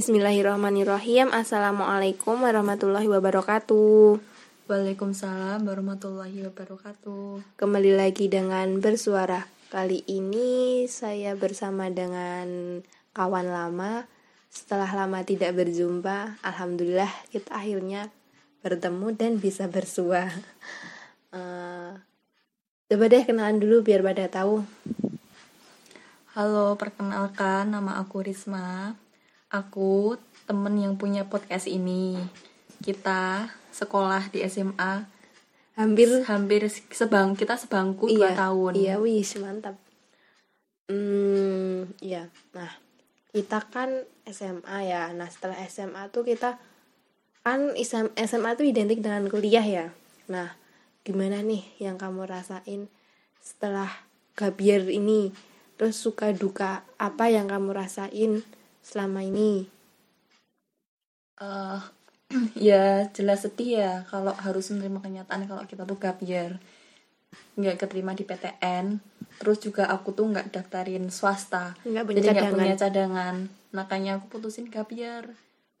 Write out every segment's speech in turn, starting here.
Bismillahirrahmanirrahim. Assalamualaikum warahmatullahi wabarakatuh. Waalaikumsalam warahmatullahi wabarakatuh. Kembali lagi dengan bersuara. Kali ini saya bersama dengan kawan lama. Setelah lama tidak berjumpa, alhamdulillah kita akhirnya bertemu dan bisa bersua. Uh, coba deh kenalan dulu biar pada tahu. Halo, perkenalkan nama aku Risma. Aku temen yang punya podcast ini. Kita sekolah di SMA Hampir hampir sebang kita sebangku dua iya, tahun. Iya, wih, mantap. Hmm, iya. Nah, kita kan SMA ya. Nah, setelah SMA tuh kita kan SMA tuh identik dengan kuliah ya. Nah, gimana nih yang kamu rasain setelah gabier ini? Terus suka duka apa yang kamu rasain selama ini? Uh, ya jelas sedih ya kalau harus menerima kenyataan kalau kita tuh gabier nggak keterima di PTN terus juga aku tuh nggak daftarin swasta. Nggak punya jadi cadangan. nggak punya cadangan. Makanya aku putusin gabier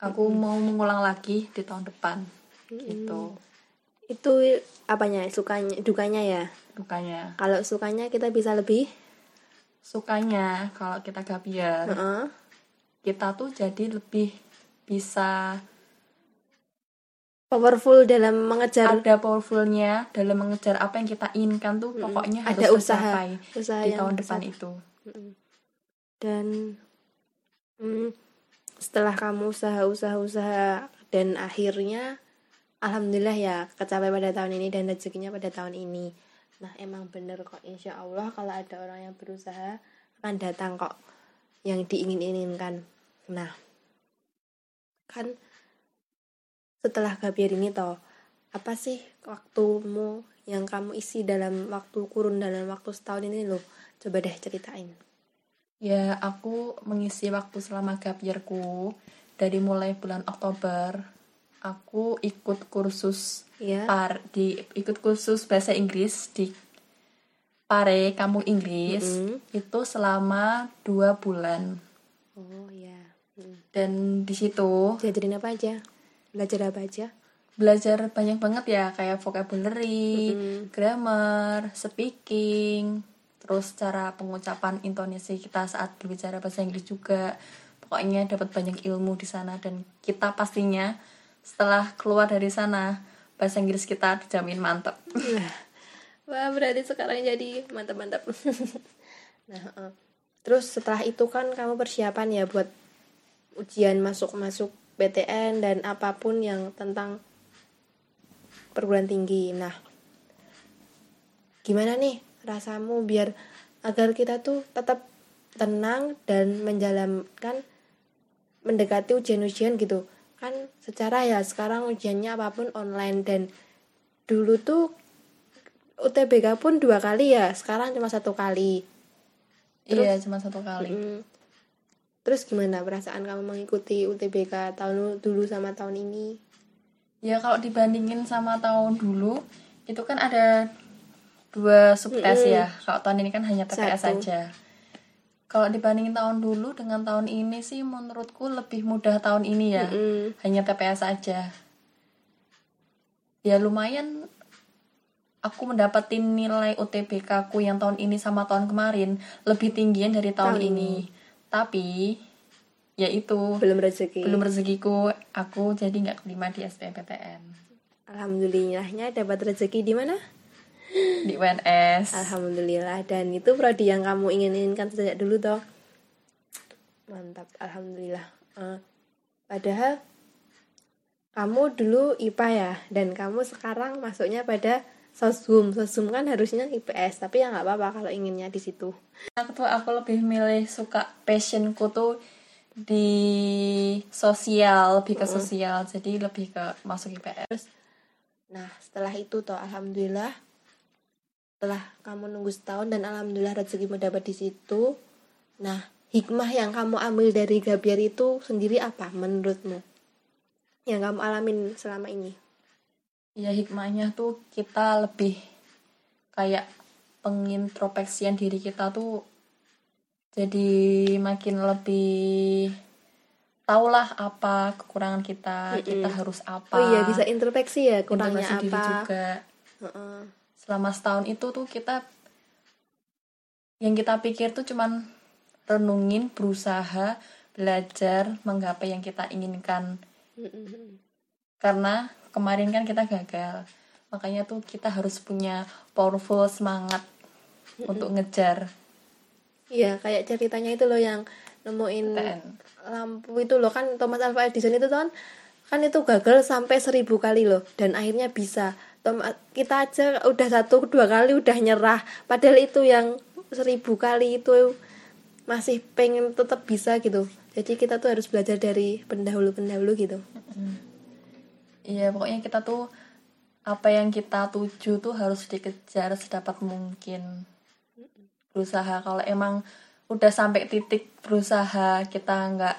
aku mau mengulang lagi di tahun depan. Gitu. Itu apanya? Sukanya, dukanya ya? dukanya. Kalau sukanya kita bisa lebih? Sukanya kalau kita gabier Heeh. Kita tuh jadi lebih bisa powerful dalam mengejar ada powerfulnya dalam mengejar apa yang kita inginkan tuh pokoknya harus ada usaha tercapai usaha di tahun besar. depan itu. Dan mm, setelah kamu usaha-usaha-usaha dan akhirnya alhamdulillah ya kecapai pada tahun ini dan rezekinya pada tahun ini. Nah emang bener kok insya Allah kalau ada orang yang berusaha akan datang kok yang diingin-inginkan nah kan setelah gabiar ini toh apa sih waktumu yang kamu isi dalam waktu kurun dalam waktu setahun ini loh? Coba deh ceritain. Ya aku mengisi waktu selama gap year-ku dari mulai bulan Oktober aku ikut kursus ya. par di ikut kursus bahasa Inggris di Pare Kampung Inggris Mm-mm. itu selama dua bulan oh ya Mm. dan di situ diajarin apa aja belajar apa aja belajar banyak banget ya kayak vocabulary, Mm-mm. grammar, speaking, terus cara pengucapan intonasi kita saat berbicara bahasa Inggris juga. Pokoknya dapat banyak ilmu di sana dan kita pastinya setelah keluar dari sana bahasa Inggris kita dijamin mantap. Wah berarti sekarang jadi mantap-mantap nah eh. terus setelah itu kan kamu persiapan ya buat ujian masuk-masuk PTN dan apa pun yang tentang perguruan tinggi nah gimana nih rasamu biar agar kita tuh tetap tenang dan menjalankan mendekati ujian-ujian gitu kan secara ya sekarang ujiannya apa pun online dan dulu tuh UTBK pun dua kali ya sekarang cuma satu kali iya, cuma satu kali. Mm. terus gimana perasaan kamu mengikuti UTBK tahun dulu sama tahun ini Ya kalau dibandingin sama tahun dulu itu kan ada dua subtes Mm-mm. ya. Kalau tahun ini kan hanya TPS Satu. saja. Kalau dibandingin tahun dulu dengan tahun ini sih menurutku lebih mudah tahun ini ya. Mm-mm. Hanya TPS saja. Ya lumayan aku mendapatin nilai UTBK ku yang tahun ini sama tahun kemarin lebih tinggian dari tahun, Tahun ini. Tapi ya itu belum rezeki. belum rezekiku. Aku jadi nggak kelima di SBMPTN alhamdulillahnya dapat rezeki di mana? Di UNS alhamdulillah. Dan itu prodi yang kamu ingin inginkan sejak dulu toh? Mantap. Alhamdulillah. Eh, padahal kamu dulu IPA ya dan kamu sekarang masuknya pada sosum sosum kan harusnya IPS tapi ya nggak apa-apa kalau inginnya di situ aku tuh aku lebih milih suka passionku tuh di sosial lebih ke sosial jadi lebih ke masuk IPS Nah, setelah itu toh alhamdulillah setelah kamu nunggu setahun dan alhamdulillah rezekimu dapat di situ. Nah, hikmah yang kamu ambil dari Gabiar itu sendiri apa menurutmu? Yang kamu alamin selama ini? Ya hikmahnya tuh kita lebih kayak pengintrospeksian diri kita tuh jadi makin lebih tahulah apa kekurangan kita kita harus apa. Oh iya bisa introspeksi ya kurangnya introspeksi diri apa juga. Heeh. selama setahun itu tuh kita yang kita pikir tuh cuman renungin berusaha belajar menggapai yang kita inginkan. Mm-mm. Karena kemarin kan kita gagal. Makanya tuh kita harus punya powerful semangat untuk ngejar. Iya, kayak ceritanya itu loh yang nemuin PTN. lampu itu loh. Kan Thomas Alva Edison itu kan kan itu gagal sampai seribu kali loh. Dan akhirnya bisa. Thomas, kita aja udah satu dua kali udah nyerah. Padahal itu yang seribu kali itu masih pengen tetap bisa gitu. Jadi kita tuh harus belajar dari pendahulu pendahulu gitu Iya pokoknya kita tuh apa yang kita tuju tuh harus dikejar sedapat mungkin. Berusaha kalau emang udah sampai titik berusaha kita nggak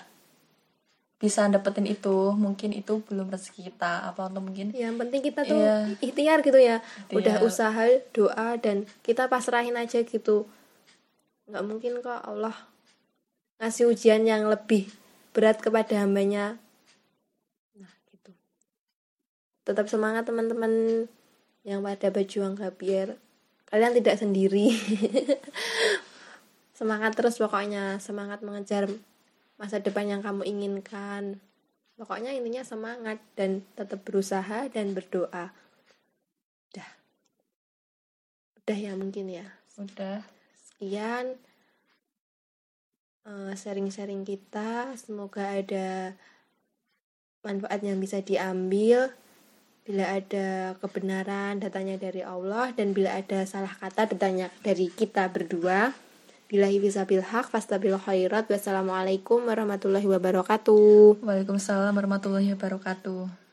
bisa dapetin itu mungkin itu belum rezeki kita. Apa atau mungkin yang penting kita tuh Iya. ikhtiar gitu ya. Udah Ikhtiar. usaha doa dan kita pasrahin aja gitu. Nggak mungkin kok Allah ngasih ujian yang lebih berat kepada hambanya nah gitu tetap semangat teman-teman yang pada berjuang gak biar kalian tidak sendiri. Semangat terus pokoknya semangat mengejar masa depan yang kamu inginkan. Pokoknya intinya semangat dan tetap berusaha dan berdoa. Udah. Udah ya mungkin ya. Udah. Sekian eh, sharing-sharing kita. Semoga ada manfaat yang bisa diambil bila ada kebenaran datanya dari Allah dan bila ada salah kata datanya dari kita berdua Bilahi bisabil haq fastabil khairat. Wassalamualaikum warahmatullahi wabarakatuh. Waalaikumsalam warahmatullahi wabarakatuh